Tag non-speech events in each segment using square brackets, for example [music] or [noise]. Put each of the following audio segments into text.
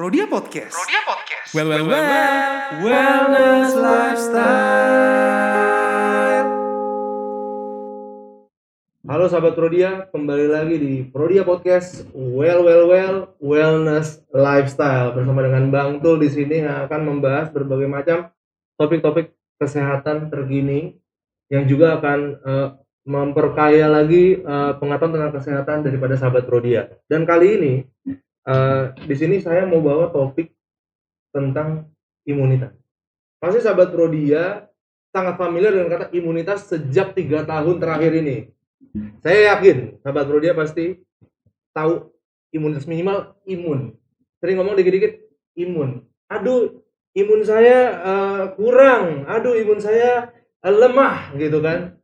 Prodia Podcast. Prodia Podcast. Well, well, well. Wellness lifestyle. Halo sahabat Prodia, kembali lagi di Prodia Podcast Well Well Well Wellness Lifestyle bersama dengan Bang Tul di sini yang akan membahas berbagai macam topik-topik kesehatan terkini yang juga akan eh, memperkaya lagi eh, pengetahuan tentang kesehatan daripada sahabat Prodia. Dan kali ini eh, di sini saya mau bawa topik tentang imunitas. Pasti sahabat Prodia sangat familiar dengan kata imunitas sejak tiga tahun terakhir ini. Saya yakin sahabat Rodia pasti tahu imunitas minimal imun. Sering ngomong dikit-dikit imun. Aduh, imun saya eh, kurang. Aduh, imun saya eh, lemah gitu kan.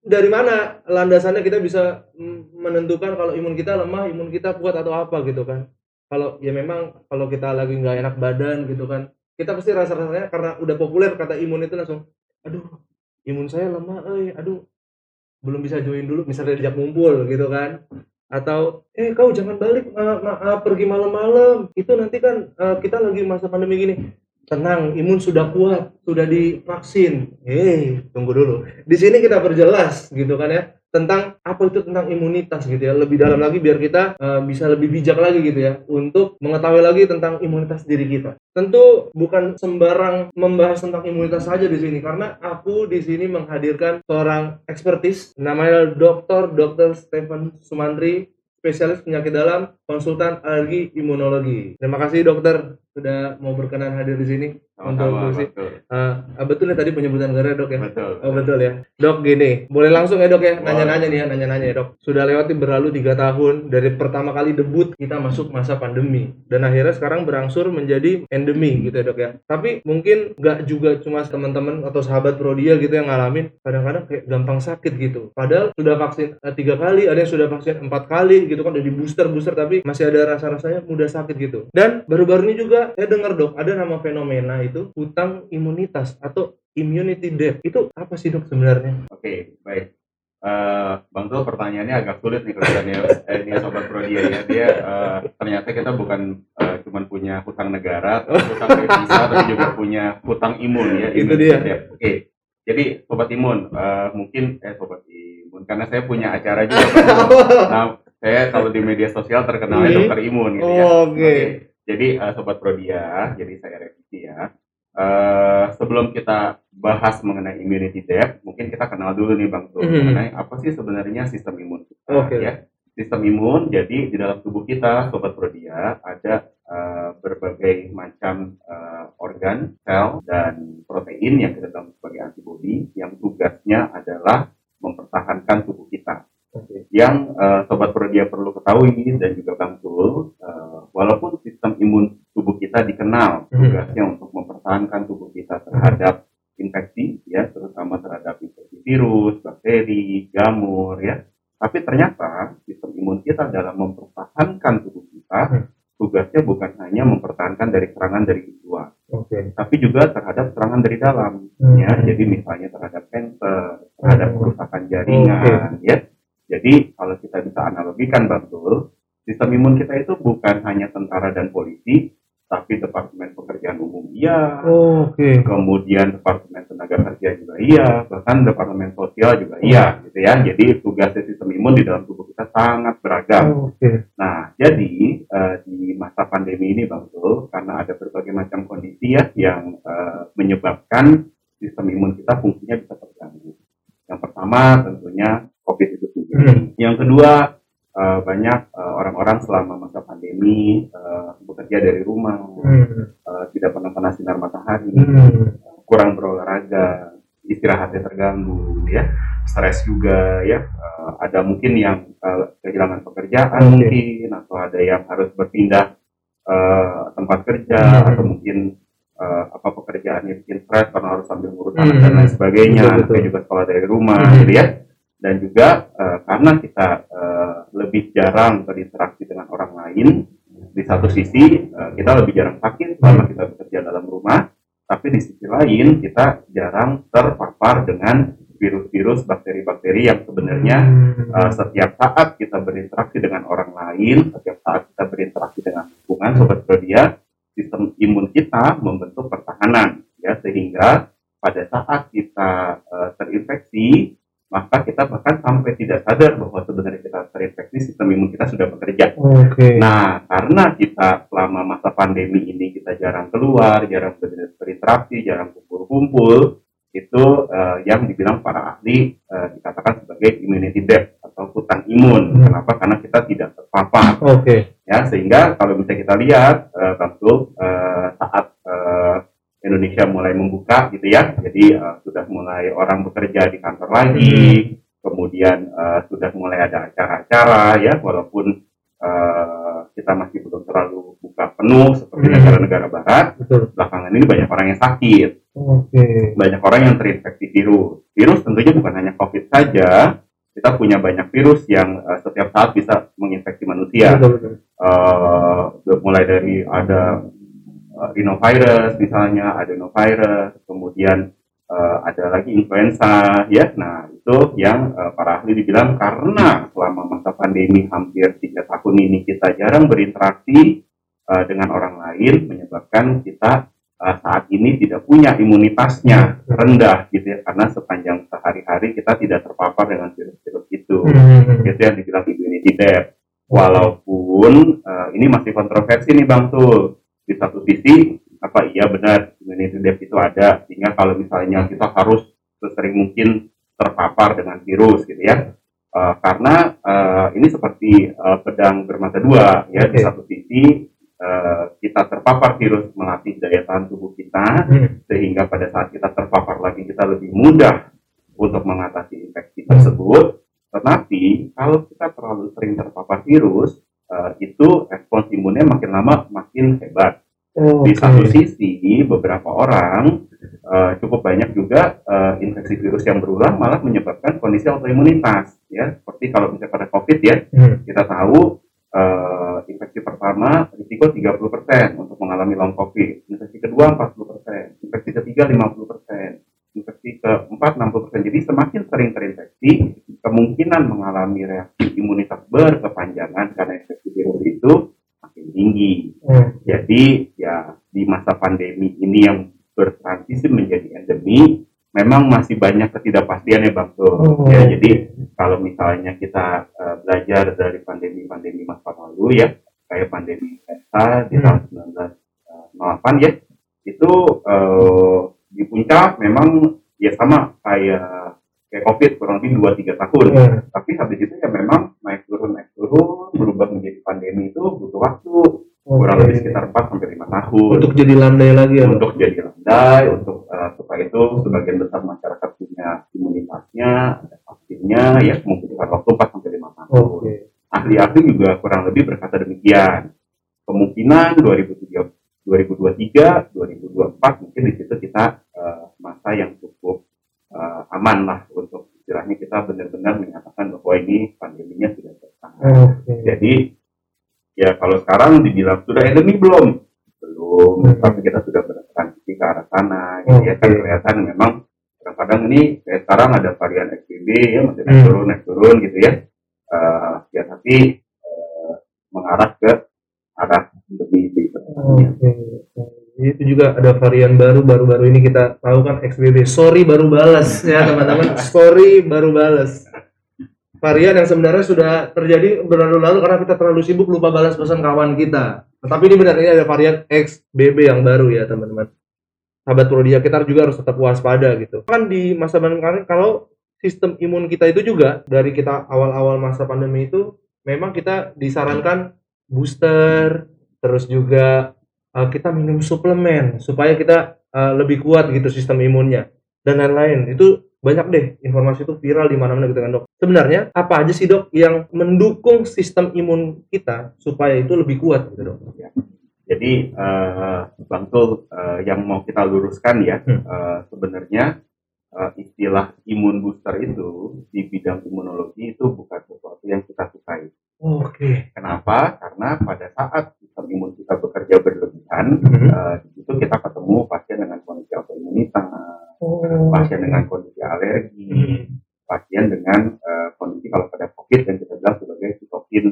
Dari mana landasannya kita bisa menentukan kalau imun kita lemah, imun kita kuat atau apa gitu kan. Kalau ya memang kalau kita lagi nggak enak badan gitu kan, kita pasti rasa-rasanya karena udah populer kata imun itu langsung, aduh, imun saya lemah, eh, aduh, belum bisa join dulu. Misalnya diajak ngumpul gitu kan? Atau eh kau jangan balik ma- ma- pergi malam-malam. Itu nanti kan eh, kita lagi masa pandemi gini tenang imun sudah kuat sudah divaksin hei tunggu dulu di sini kita perjelas gitu kan ya tentang apa itu tentang imunitas gitu ya lebih dalam lagi biar kita eh, bisa lebih bijak lagi gitu ya untuk mengetahui lagi tentang imunitas diri kita tentu bukan sembarang membahas tentang imunitas saja di sini karena aku di sini menghadirkan seorang ekspertis namanya Dr. Dr. Stephen Sumantri spesialis penyakit dalam konsultan alergi imunologi. Terima kasih dokter sudah mau berkenan hadir di sini untuk Sama-sama, diskusi. betul. Ah, betul ya tadi penyebutan negara dok ya? Betul. Oh betul ya. Dok gini, boleh langsung ya dok ya? Nanya-nanya nih ya, nanya-nanya ya dok. Sudah lewati berlalu tiga tahun dari pertama kali debut kita masuk masa pandemi dan akhirnya sekarang berangsur menjadi endemi gitu ya dok ya. Tapi mungkin nggak juga cuma teman-teman atau sahabat Prodia gitu yang ngalamin. Kadang-kadang kayak gampang sakit gitu. Padahal sudah vaksin eh, tiga kali, ada yang sudah vaksin empat kali gitu kan, udah di booster booster tapi masih ada rasa-rasanya mudah sakit gitu. Dan baru-baru ini juga saya dengar dok ada nama fenomena itu hutang imunitas atau immunity debt itu apa sih dok sebenarnya? Oke, baik. Eh, Bang Tul pertanyaannya agak sulit nih kelihatannya eh, ini sobat Prodia ya. Dia eh, ternyata kita bukan eh, cuman punya hutang negara, [laughs] atau hutang devisa, tapi juga punya hutang imun ya. Itu dia. debt. Oke. Jadi sobat imun, eh, mungkin eh sobat imun karena saya punya acara juga. Bang. [laughs] Nah, saya kalau di media sosial terkenalnya Hmm. dokter imun gitu ya. Oke. Jadi eh, sobat Prodia, jadi saya revisi ya. Eh, sebelum kita bahas mengenai immunity debt, mungkin kita kenal dulu nih Bang Tul Mhm. mengenai apa sih sebenarnya sistem imun kita Oke. ya. Sistem imun jadi di dalam tubuh kita sobat Prodia ada eh, berbagai macam eh, organ, sel dan protein yang kita tahu sebagai antibodi yang tugasnya adalah mempertahankan tubuh. Yang eh, sobat Prodia perlu ketahui dan juga Bang Tul, eh, walaupun sistem imun tubuh kita dikenal Hmm. tugasnya untuk mempertahankan tubuh kita terhadap infeksi, ya terutama terhadap infeksi virus, bakteri, jamur, ya. Tapi ternyata sistem imun kita dalam mempertahankan tubuh kita Hmm. tugasnya bukan hanya mempertahankan dari serangan dari luar, Oke. tapi juga terhadap serangan dari dalam Hmm. ya jadi misalnya terhadap cancer terhadap Hmm. kerusakan jaringan ya jadi kalau kita bisa analogikan betul sistem imun kita itu bukan hanya tentara dan polisi tapi departemen pekerjaan umum iya Oke. kemudian departemen tenaga kerja juga iya bahkan departemen sosial juga iya gitu ya jadi tugasnya sistem imun di dalam tubuh kita sangat beragam Oke. Nah, jadi eh, di masa pandemi ini Bang Tul, karena ada berbagai macam kondisi ya yang eh, menyebabkan sistem imun kita fungsinya bisa terganggu. Yang pertama tentunya COVID itu. Yang kedua eh, banyak eh, orang-orang selama masa pandemi eh, bekerja dari rumah, Hmm. eh, tidak pernah kena sinar matahari, Hmm. kurang berolahraga, istirahatnya terganggu, ya, stres juga, ya. Eh, ada mungkin yang eh, kehilangan pekerjaan Oke. mungkin, atau ada yang harus berpindah eh, tempat kerja, Hmm. atau mungkin eh, apa pekerjaannya bikin stres karena harus sambil ngurus Hmm. anak dan lain sebagainya, Betul, betul. juga sekolah dari rumah, Hmm. gitu ya. Dan juga eh, karena kita eh, lebih jarang berinteraksi dengan orang lain, di satu sisi eh, kita lebih jarang sakit selama kita bekerja dalam rumah, tapi di sisi lain kita jarang terpapar dengan virus-virus, bakteri-bakteri yang sebenarnya uh, setiap saat kita berinteraksi dengan orang lain, setiap saat kita berinteraksi dengan lingkungan, sobat Prodia, imun kita membentuk pertahanan ya sehingga pada saat kita eh, terinfeksi maka kita bahkan sampai tidak sadar bahwa sebenarnya kita terinfeksi sistem imun kita sudah bekerja. Oke. Nah, karena kita selama masa pandemi ini kita jarang keluar, jarang ber- berinteraksi, jarang kumpul-kumpul, itu eh, yang dibilang para ahli eh, dikatakan sebagai immunity debt atau hutang imun. Hmm. Kenapa? Karena kita tidak terpapar Oke. ya sehingga kalau misalnya kita lihat Bang Tul, eh, saat eh, Indonesia mulai membuka gitu ya jadi eh, sudah mulai orang bekerja di kantor lagi kemudian eh, sudah mulai ada acara-acara ya walaupun eh, kita masih belum terlalu buka penuh seperti Hmm. negara-negara barat Betul. belakangan ini banyak orang yang sakit Oke. banyak orang yang terinfeksi virus. Virus tentunya bukan hanya COVID saja, kita punya banyak virus yang eh, setiap saat bisa menginfeksi manusia. Betul, betul. Eh, mulai dari ada eh, rhinovirus misalnya, adenovirus, kemudian eh, ada lagi influenza, ya. Nah itu yang eh, para ahli dibilang karena selama masa pandemi hampir tiga tahun ini kita jarang berinteraksi eh, dengan orang lain, menyebabkan kita uh, saat ini tidak punya imunitasnya rendah gitu ya karena sepanjang sehari-hari kita tidak terpapar dengan virus-virus itu Hmm. itu yang dibilang immunity debt walaupun uh, ini masih kontroversi nih bang tuh di satu sisi apa iya benar immunity debt itu ada sehingga kalau misalnya kita harus sesering mungkin terpapar dengan virus gitu ya Uh, karena uh, ini seperti uh, pedang bermata dua ya di satu sisi uh, kita terpapar virus melatih daya tahan tubuh kita Hmm. sehingga pada saat kita terpapar lagi kita lebih mudah untuk mengatasi infeksi Hmm. tersebut. Tetapi kalau kita terlalu sering terpapar virus, eh, itu respons imunnya makin lama makin hebat. Oke. Di satu sisi, beberapa orang eh, cukup banyak juga eh, infeksi virus yang berulang malah menyebabkan kondisi autoimunitas. Ya, seperti kalau misalnya pada COVID ya, Hmm. kita tahu eh, infeksi pertama risiko 30% untuk mengalami long COVID, infeksi kedua 40%, infeksi ketiga 50%, infeksi keempat 60%. Jadi semakin sering terinfeksi, kemungkinan mengalami reaksi imunitas berkepanjangan karena infeksi virus itu makin tinggi. Hmm. Jadi ya di masa pandemi ini yang bertransisi menjadi endemi, memang masih banyak ketidakpastian ya Bang Tul. Oh. Ya, jadi kalau misalnya kita eh, belajar dari pandemi-pandemi masa lalu ya, kayak pandemi Delta di Hmm. tahun 1908 ya, itu eh, di puncak memang ya sama kayak kayak COVID kurang lebih 2-3 tahun. Hmm. Tapi habis itu tahun Untuk jadi landai lagi ya. Untuk jadi landai untuk eh, supaya itu sebagian besar masyarakat punya imunitasnya ada vaksinnya ya membutuhkan waktu 4 sampai 5 tahun Oke. ahli-ahli juga kurang lebih berkata demikian kemungkinan 2003 2023 2024 mungkin di situ kita eh, masa yang cukup eh, aman lah untuk istilahnya kita benar-benar menyatakan bahwa ini pandeminya sudah selesai Oke. jadi ya kalau sekarang dibilang sudah endemi belum? Belum, Hmm. tapi kita sudah bertransisi ke arah sana. Gitu ya kan kelihatan memang kadang-kadang ini kayak sekarang ada varian XBB ya masih naik Hmm. turun naik turun gitu ya. Eh, ya tapi eh, mengarah ke arah endemi gitu. Oke. Itu juga ada varian baru baru-baru ini kita tahu kan XBB. Sorry baru balas ya teman-teman. [laughs] Sorry baru balas. Varian yang sebenarnya sudah terjadi berlalu-lalu karena kita terlalu sibuk lupa balas pesan kawan kita. Tetapi ini benar ini ada varian XBB yang baru ya teman-teman. Sahabat Prodia kita juga harus tetap waspada gitu. Kan di masa pandemi kalau sistem imun kita itu juga dari kita awal-awal masa pandemi itu memang kita disarankan booster terus juga uh, kita minum suplemen supaya kita uh, lebih kuat gitu sistem imunnya dan lain-lain itu banyak deh informasi itu viral di mana-mana gitu kan dok sebenarnya apa aja sih dok yang mendukung sistem imun kita supaya itu lebih kuat gitu dok Jadi eh, Bang Tul eh, yang mau kita luruskan ya Hmm. eh, sebenarnya eh, istilah imun booster itu di bidang imunologi itu bukan sesuatu yang kita sukai. Oke Kenapa? Karena pada saat sistem imun kita bekerja berlebihan, Mhm. eh, di situ kita ketemu pasien dengan kondisi autoimunitas, oh. pasien dengan kondisi alergi, Hmm. pasien dengan eh, kondisi kalau pada COVID yang kita bilang sebagai cytokine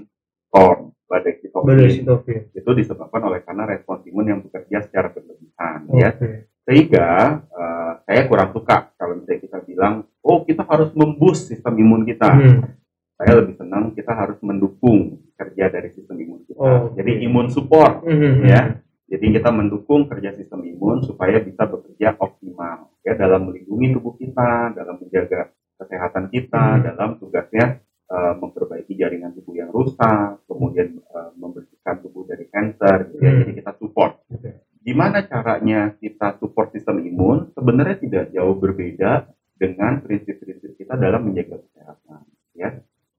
storm, badai sitokin Itu disebabkan oleh karena respons imun yang bekerja secara berlebihan ya Oke. sehingga eh, saya kurang suka kalau misalnya kita bilang oh kita harus memboost sistem imun kita Hmm. Saya lebih senang kita harus mendukung kerja dari sistem imun kita Oh, jadi oke. imun support Hmm. ya jadi kita mendukung kerja sistem imun supaya bisa bekerja optimal ya dalam melindungi tubuh kita dalam menjaga kesehatan kita Hmm. dalam tugasnya eh, memperbaiki jaringan tubuh yang rusak kemudian eh, membersihkan tubuh dari cancer gitu ya. Hmm. jadi kita support Oke. gimana caranya kita support sistem imun sebenarnya tidak jauh berbeda dengan prinsip-prinsip kita dalam menjaga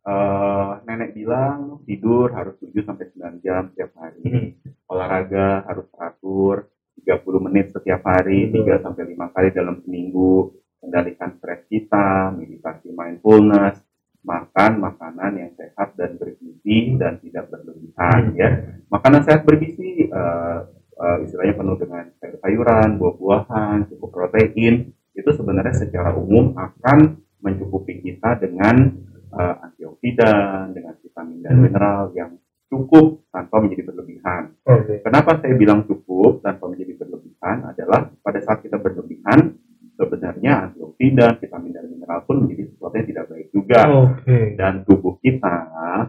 Eh, nenek bilang tidur harus 7 sampai 9 jam setiap hari olahraga harus teratur 30 menit setiap hari Betul. 3 sampai 5 kali dalam seminggu kendalikan stres kita meditasi mindfulness makan makanan yang sehat dan bergizi dan tidak berlebihan Hmm. ya makanan sehat bergizi eh, eh, istilahnya penuh dengan sayur-sayuran, buah-buahan, cukup protein, itu sebenarnya secara umum akan mencukupi kita dengan eh, antioksidan, dengan vitamin dan mineral yang cukup tanpa menjadi berlebihan. Oke. Kenapa saya bilang cukup tanpa menjadi berlebihan adalah pada saat kita berlebihan, sebenarnya antioksidan, vitamin dan mineral pun menjadi sesuatu yang tidak baik juga Oke. dan tubuh kita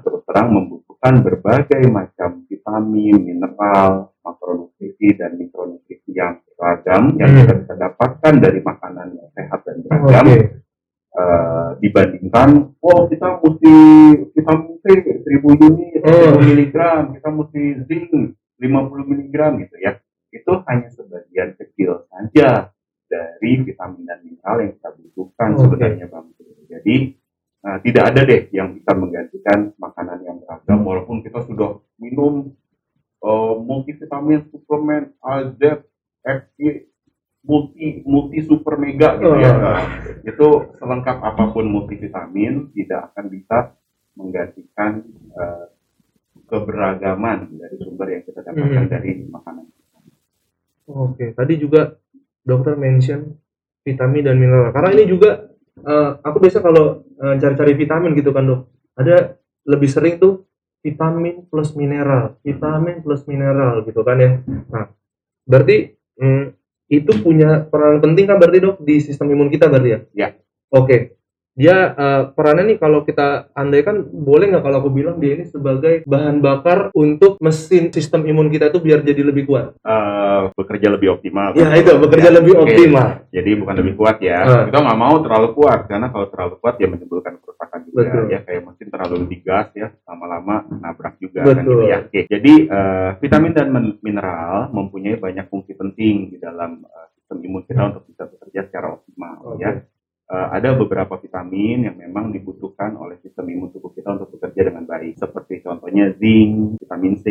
terus terang membutuhkan berbagai macam vitamin, mineral, makronutrisi dan mikronutrisi yang beragam yang Hmm. kita bisa dapatkan dari makanan yang sehat dan beragam Oke. Eh, dibandingkan oh kita mesti vitamin C 1000 unit, Oh. 1000 miligram, kita mesti zinc 50 miligram gitu ya. Itu hanya sebagian kecil saja dari vitamin dan mineral yang kita butuhkan Oke. sebenarnya Bang. Jadi eh, tidak ada deh yang bisa menggantikan makanan yang beragam walaupun kita sudah minum eh, multivitamin suplemen AZ, FG, multi multi super mega gitu ya. Oh. Nah, itu selengkap apa pun multivitamin tidak akan bisa menggantikan eh, keberagaman dari sumber yang kita dapatkan Hmm. dari makanan. Oke, tadi juga dokter mention vitamin dan mineral. Karena ini juga eh, aku biasa kalau eh, cari-cari vitamin gitu kan dok, ada lebih sering tuh vitamin plus mineral, vitamin plus mineral gitu kan ya. Nah, berarti hmm, itu punya peran penting kan berarti dok di sistem imun kita berarti ya? Ya. Oke. Dia eh, perannya nih kalau kita andaikan boleh nggak kalau aku bilang dia ini sebagai bahan bakar untuk mesin sistem imun kita itu biar jadi lebih kuat. Eh, bekerja lebih optimal. Ya itu bekerja Ya, lebih oke. optimal. Jadi bukan lebih kuat ya. Ah. Kita nggak mau terlalu kuat karena kalau terlalu kuat ya menimbulkan kerusakan juga Betul. ya kayak mesin terlalu digas ya lama-lama nabrak juga kan Betul. gitu ya. Oke. Jadi eh, vitamin dan min- mineral mempunyai banyak fungsi penting di dalam eh, sistem imun kita untuk bisa bekerja secara optimal Oke. ya. Eh, ada beberapa vitamin yang memang dibutuhkan oleh sistem imun tubuh kita untuk bekerja dengan baik seperti contohnya zinc, vitamin C,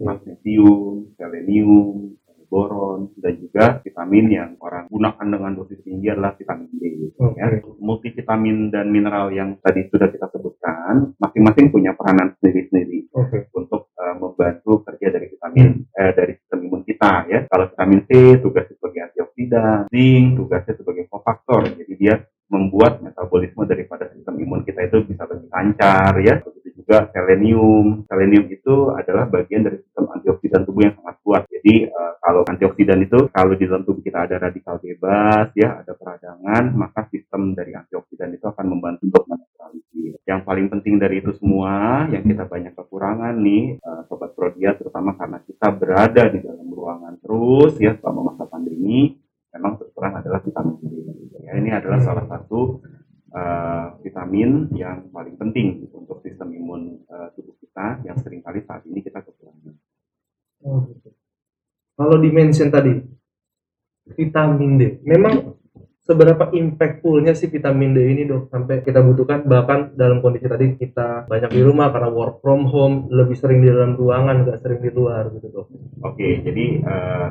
magnesium, selenium, boron dan juga vitamin yang orang gunakan dengan dosis tinggi adalah vitamin D. Oke. Ya. Multivitamin dan mineral yang tadi sudah kita sebutkan masing-masing punya peranan sendiri-sendiri Oke. untuk eh, membantu kerja dari vitamin eh, dari sistem imun kita ya. Kalau vitamin C tugasnya sebagai antioksidan, zinc tugasnya sebagai kofaktor. Jadi dia membuat metabolisme daripada sistem imun kita itu bisa lebih lancar ya. Begitu juga selenium. Selenium itu adalah bagian dari sistem antioksidan tubuh yang sangat kuat. Jadi eh, kalau antioksidan itu kalau di dalam tubuh kita ada radikal bebas ya, ada peradangan, maka sistem dari antioksidan itu akan membantu untuk menetralisir. Yang paling penting dari itu semua, yang kita banyak kekurangan nih, eh, sobat Prodia, terutama karena kita berada di dalam ruangan terus ya selama masa pandemi, memang terus terang adalah vitamin D. Ya, ini adalah salah satu eh, vitamin yang paling penting untuk sistem imun eh, tubuh kita yang sering kali saat ini kita kekurangan. Oh, gitu. Kalau di mention tadi vitamin D, memang seberapa impactfulnya sih vitamin D ini dok sampai kita butuhkan bahkan dalam kondisi tadi kita banyak di rumah karena work from home lebih sering di dalam ruangan nggak sering di luar gitu dok. Oke, jadi eh,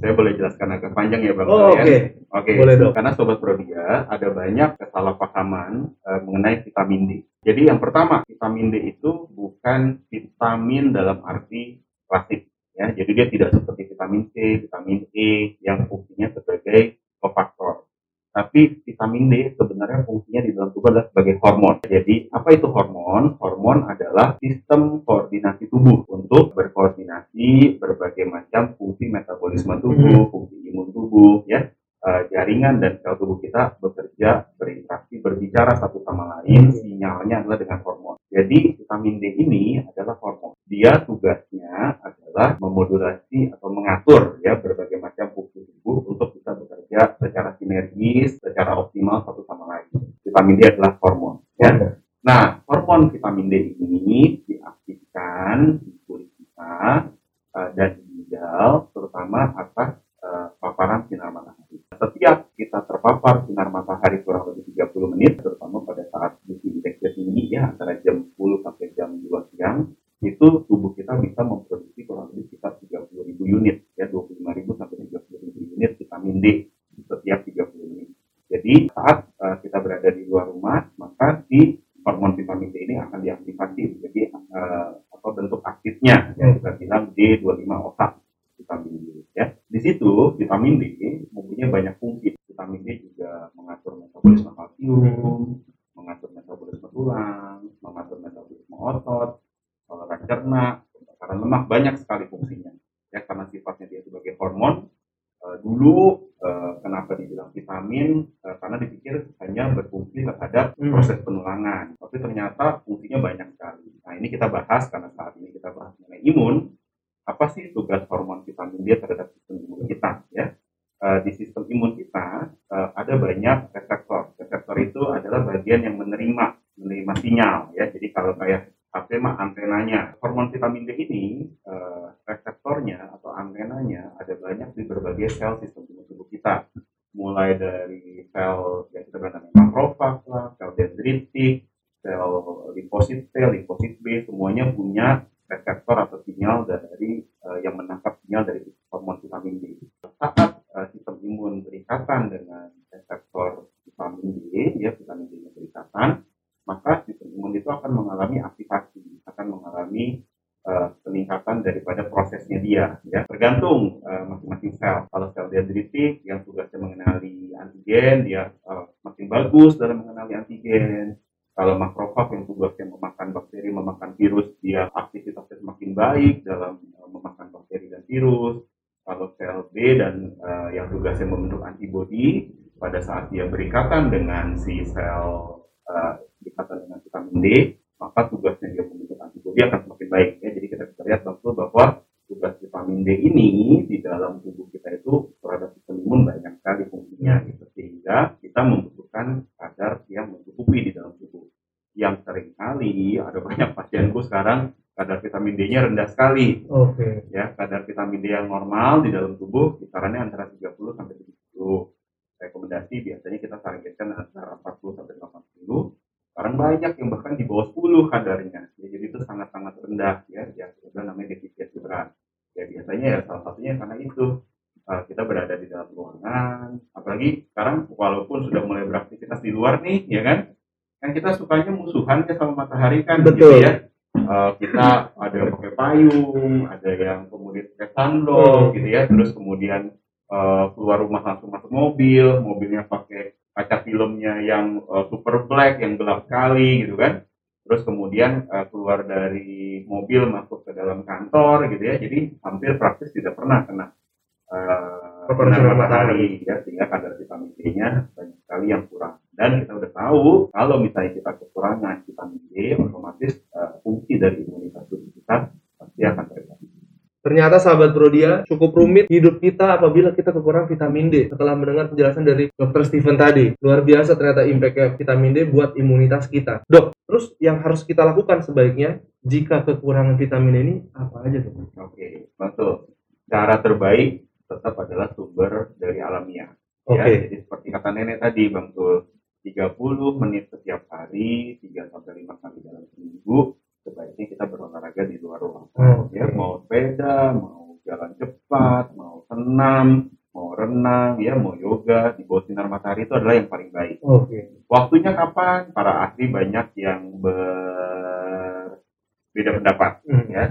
saya boleh jelaskan agak panjang ya Bang. Oh, oke. Oke, Boleh, Dok. karena Sobat Prodia ada banyak kesalahpahaman eh, mengenai vitamin D. Jadi yang pertama, vitamin D itu bukan vitamin dalam arti klasik. Ya, jadi dia tidak seperti vitamin C, vitamin E yang fungsinya sebagai kofaktor. Tapi vitamin D sebenarnya fungsinya di dalam tubuh adalah sebagai hormon. Jadi apa itu hormon? Hormon adalah sistem koordinasi tubuh untuk berkoordinasi berbagai macam fungsi metabolisme tubuh, fungsi imun tubuh, ya Eh, jaringan dan sel tubuh kita bekerja, berinteraksi, berbicara satu sama lain, sinyalnya adalah dengan hormon. Jadi vitamin D ini adalah hormon. Dia tugasnya adalah memodulasi atau mengatur ya berbagai macam fungsi tubuh untuk bisa bekerja secara sinergis, secara optimal satu sama lain. Vitamin D adalah hormon. Ya. Nah, hormon vitamin D ini diaktifkan di kulit kita eh, dan di ginjal, terutama atas eh, paparan sinar matahari. Setiap kita terpapar sinar matahari kurang lebih 30 menit, terutama pada saat UV indeksnya tinggi ya antara jam 10 sampai jam 2 siang, itu tubuh kita bisa memproduksi kurang lebih sekitar 30 ribu unit, ya 25 ribu sampai 30 ribu unit vitamin D setiap 30 menit. Jadi saat eh, kita berada di luar rumah, maka si hormon vitamin D ini akan diaktifasi menjadi eh, atau bentuk aktifnya yang kita bilang D25 otak vitamin D ya. Di situ vitamin D mempunyai banyak fungsi. Vitamin D juga mengatur metabolisme kalsium, mengatur metabolisme tulang, mengatur metabolisme otot, saluran cerna, pembakaran lemak banyak sekali fungsinya. Ya karena sifatnya dia sebagai hormon. eh, dulu eh, kenapa dibilang vitamin? Eh, karena dipikir hanya berfungsi terhadap Hmm. proses penulangan. Tapi ternyata fungsinya banyak sekali. Nah ini kita bahas karena saat ini kita bahas mengenai imun apa sih tugas hormon vitamin D terhadap sistem imun kita ya Eh, di sistem imun kita eh, ada banyak reseptor reseptor itu adalah bagian yang menerima menerima sinyal ya jadi kalau kayak mah antenanya hormon vitamin D ini eh, reseptornya atau antenanya ada banyak di berbagai sel sistem imun tubuh kita mulai dari sel dendritik sel limfosit T, limfosit B semuanya punya reseptor atau sinyal dari eh, yang menangkap sinyal dari hormon vitamin D. Saat eh, sistem imun berikatan dengan reseptor vitamin D, ya vitamin D berikatan, maka sistem imun itu akan mengalami aktivasi, akan mengalami eh, peningkatan daripada prosesnya dia, ya tergantung eh, masing-masing sel. Kalau sel dendritik yang tugasnya mengenali antigen, dia eh, bagus dalam mengenali antigen kalau makrofag yang tugasnya memakan bakteri, memakan virus, dia aktivitasnya semakin baik dalam eh, memakan bakteri dan virus. Kalau sel B dan eh, yang tugasnya membentuk antibodi pada saat dia berikatan dengan si sel berikatan dengan vitamin D, maka tugasnya dia membentuk antibodi akan semakin baik. Ya, jadi kita bisa lihat betul bahwa tugas vitamin D ini di dalam tubuh kita itu terhadap sistem imun banyak sekali fungsinya gitu sehingga kita membutuhkan kadar yang mencukupi di dalam tubuh yang sering kali ada banyak pasienku sekarang kadar vitamin D-nya rendah sekali. Oke. ya kadar vitamin D yang normal di dalam tubuh kisarannya antara 30 sampai 70 rekomendasi biasanya kita targetkan antara 40 sampai 80 sekarang banyak yang bahkan di bawah 10 kadarnya. Ya, jadi itu sangat-sangat rendah ya yang kita namanya defisiensi berat. Ya biasanya ya salah satunya karena itu. Uh, kita berada di dalam ruangan. Apalagi sekarang walaupun sudah mulai beraktivitas di luar nih ya kan kita sukanya musuhan ya sama matahari kan Betul. gitu ya. Uh, kita ada yang pakai payung ada yang kemudian pakai sandal gitu ya. Terus kemudian uh, keluar rumah langsung masuk mobil mobilnya pakai kaca filmnya yang uh, super black yang gelap sekali gitu kan. Terus kemudian uh, keluar dari mobil masuk ke dalam kantor gitu ya. Jadi hampir praktis tidak pernah kena uh, sinar matahari. ya. Sehingga kadar vitamin D-nya banyak sekali yang kurang dan kita udah tahu kalau misalnya kita kekurangan vitamin D otomatis uh, fungsi dari imunitas tubuh kita pasti akan terganggu. Ternyata sahabat Brodia cukup rumit hidup kita apabila kita kekurangan vitamin D. Setelah mendengar penjelasan dari Dr. Steven tadi, luar biasa ternyata impact vitamin D buat imunitas kita. Dok, terus yang harus kita lakukan sebaiknya jika kekurangan vitamin D ini apa aja dok? Oke, betul. Cara terbaik tetap adalah sumber dari alamiah. Oke, Ya, jadi seperti kata nenek tadi, Bang Tul, 30 menit setiap hari, 3 sampai 5 kali dalam seminggu, sebaiknya kita berolahraga di luar ruangan. Oke. Ya, mau sepeda, mau jalan cepat, mau senam, mau renang, ya, mau yoga di bawah sinar matahari itu adalah yang paling baik. oke, Waktunya kapan? Para ahli banyak yang berbeda pendapat Hmm. ya.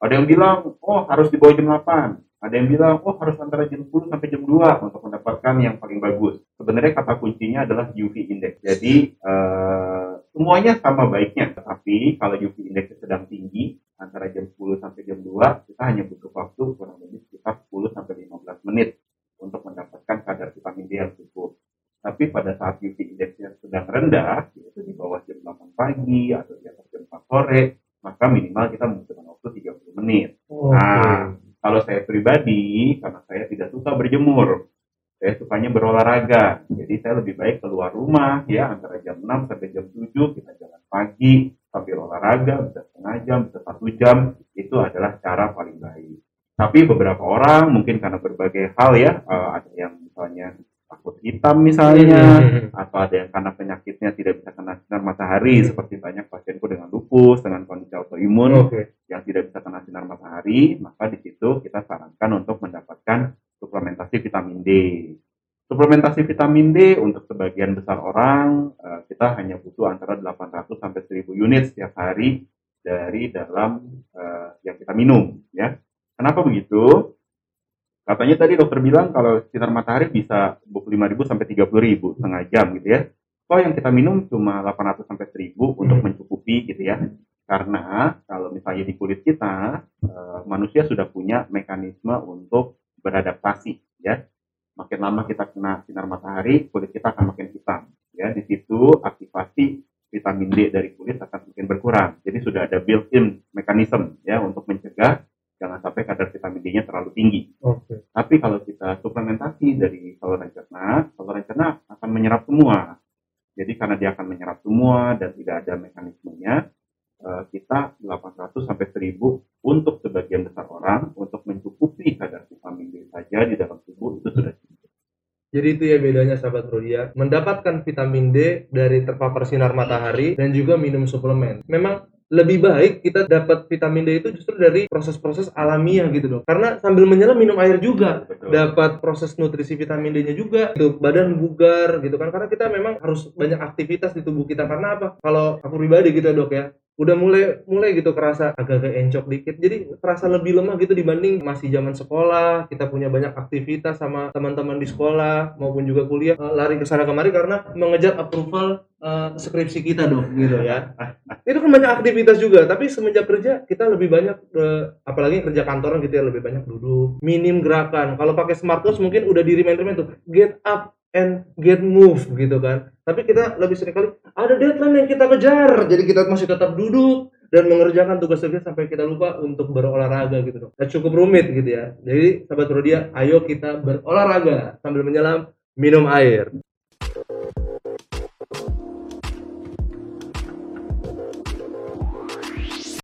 Ada yang bilang, oh harus di bawah jam 8. Ada yang bilang, oh harus antara jam 10 sampai jam 2 untuk mendapatkan yang paling bagus. Sebenarnya kata kuncinya adalah UV index. Jadi eh, semuanya sama baiknya, tapi kalau UV index sedang tinggi antara jam 10 sampai jam 2, kita hanya butuh waktu kurang lebih sekitar 10 sampai 15 menit untuk mendapatkan kadar vitamin D yang cukup. Tapi pada saat UV index-nya sedang rendah, yaitu di bawah jam 8 pagi atau di atas jam 4 sore, maka minimal kita membutuhkan waktu 30 menit. Oke. Nah, kalau saya pribadi, karena saya tidak suka berjemur, saya sukanya berolahraga. Jadi saya lebih baik keluar rumah ya antara jam 6 sampai jam 7 kita jalan pagi sambil olahraga bisa setengah jam, bisa satu jam itu adalah cara paling baik. Tapi beberapa orang mungkin karena berbagai hal ya, eh, ada yang misalnya takut hitam misalnya, Hmm. atau ada yang karena penyakitnya tidak bisa kena sinar matahari seperti banyak pasienku dengan lupus, dengan kondisi autoimun Oke. Yang tidak bisa kena sinar matahari, maka di situ kita sarankan untuk mendapatkan suplementasi vitamin D. Suplementasi vitamin D untuk sebagian besar orang eh, kita hanya butuh antara 800 sampai 1000 unit setiap hari dari dalam eh, yang kita minum ya. Kenapa begitu? Katanya tadi dokter bilang kalau sinar matahari bisa 25.000 sampai 30.000 setengah jam gitu ya. Kok yang kita minum cuma 800 sampai 1000 untuk Hmm. mencukupi gitu ya. Karena kalau misalnya di kulit kita eh, manusia sudah punya mekanisme untuk beradaptasi ya. Makin lama kita kena sinar matahari, kulit kita akan makin hitam ya. Di situ aktivasi vitamin D dari kulit akan makin berkurang. Jadi sudah ada built-in mekanisme ya untuk mencegah jangan sampai kadar vitamin D-nya terlalu tinggi. Oke. Tapi kalau kita suplementasi dari saluran cerna, saluran cerna akan menyerap semua. Jadi karena dia akan menyerap semua dan tidak ada mekanismenya, eh, kita 800 sampai 1000 untuk sebagian besar orang untuk mencukupi kadar vitamin D saja di dalam tubuh itu sudah cukup. Jadi itu ya bedanya sahabat Rodia, mendapatkan vitamin D dari terpapar sinar matahari dan juga minum suplemen. Memang lebih baik kita dapat vitamin D itu justru dari proses-proses alamiah gitu dong. Karena sambil menyelam minum air juga, Betul. dapat proses nutrisi vitamin D-nya juga, itu badan bugar gitu kan. Karena kita memang harus banyak aktivitas di tubuh kita karena apa? Kalau aku pribadi gitu ya dok ya, udah mulai mulai gitu kerasa agak-agak encok dikit. Jadi terasa lebih lemah gitu dibanding masih zaman sekolah kita punya banyak aktivitas sama teman-teman di sekolah maupun juga kuliah eh, lari ke sana kemari karena mengejar approval eh, skripsi kita dong gitu ya. Itu kan banyak aktivitas juga tapi semenjak kerja kita lebih banyak eh, apalagi kerja kantoran gitu ya lebih banyak duduk minim gerakan. Kalau pakai smartwatch mungkin udah di remind remind tuh get up and get move gitu kan tapi kita lebih sering kali ada deadline yang kita kejar jadi kita masih tetap duduk dan mengerjakan tugas-tugas sampai kita lupa untuk berolahraga gitu dong. Dan cukup rumit gitu ya. Jadi sahabat Rodia, ayo kita berolahraga sambil menyelam minum air.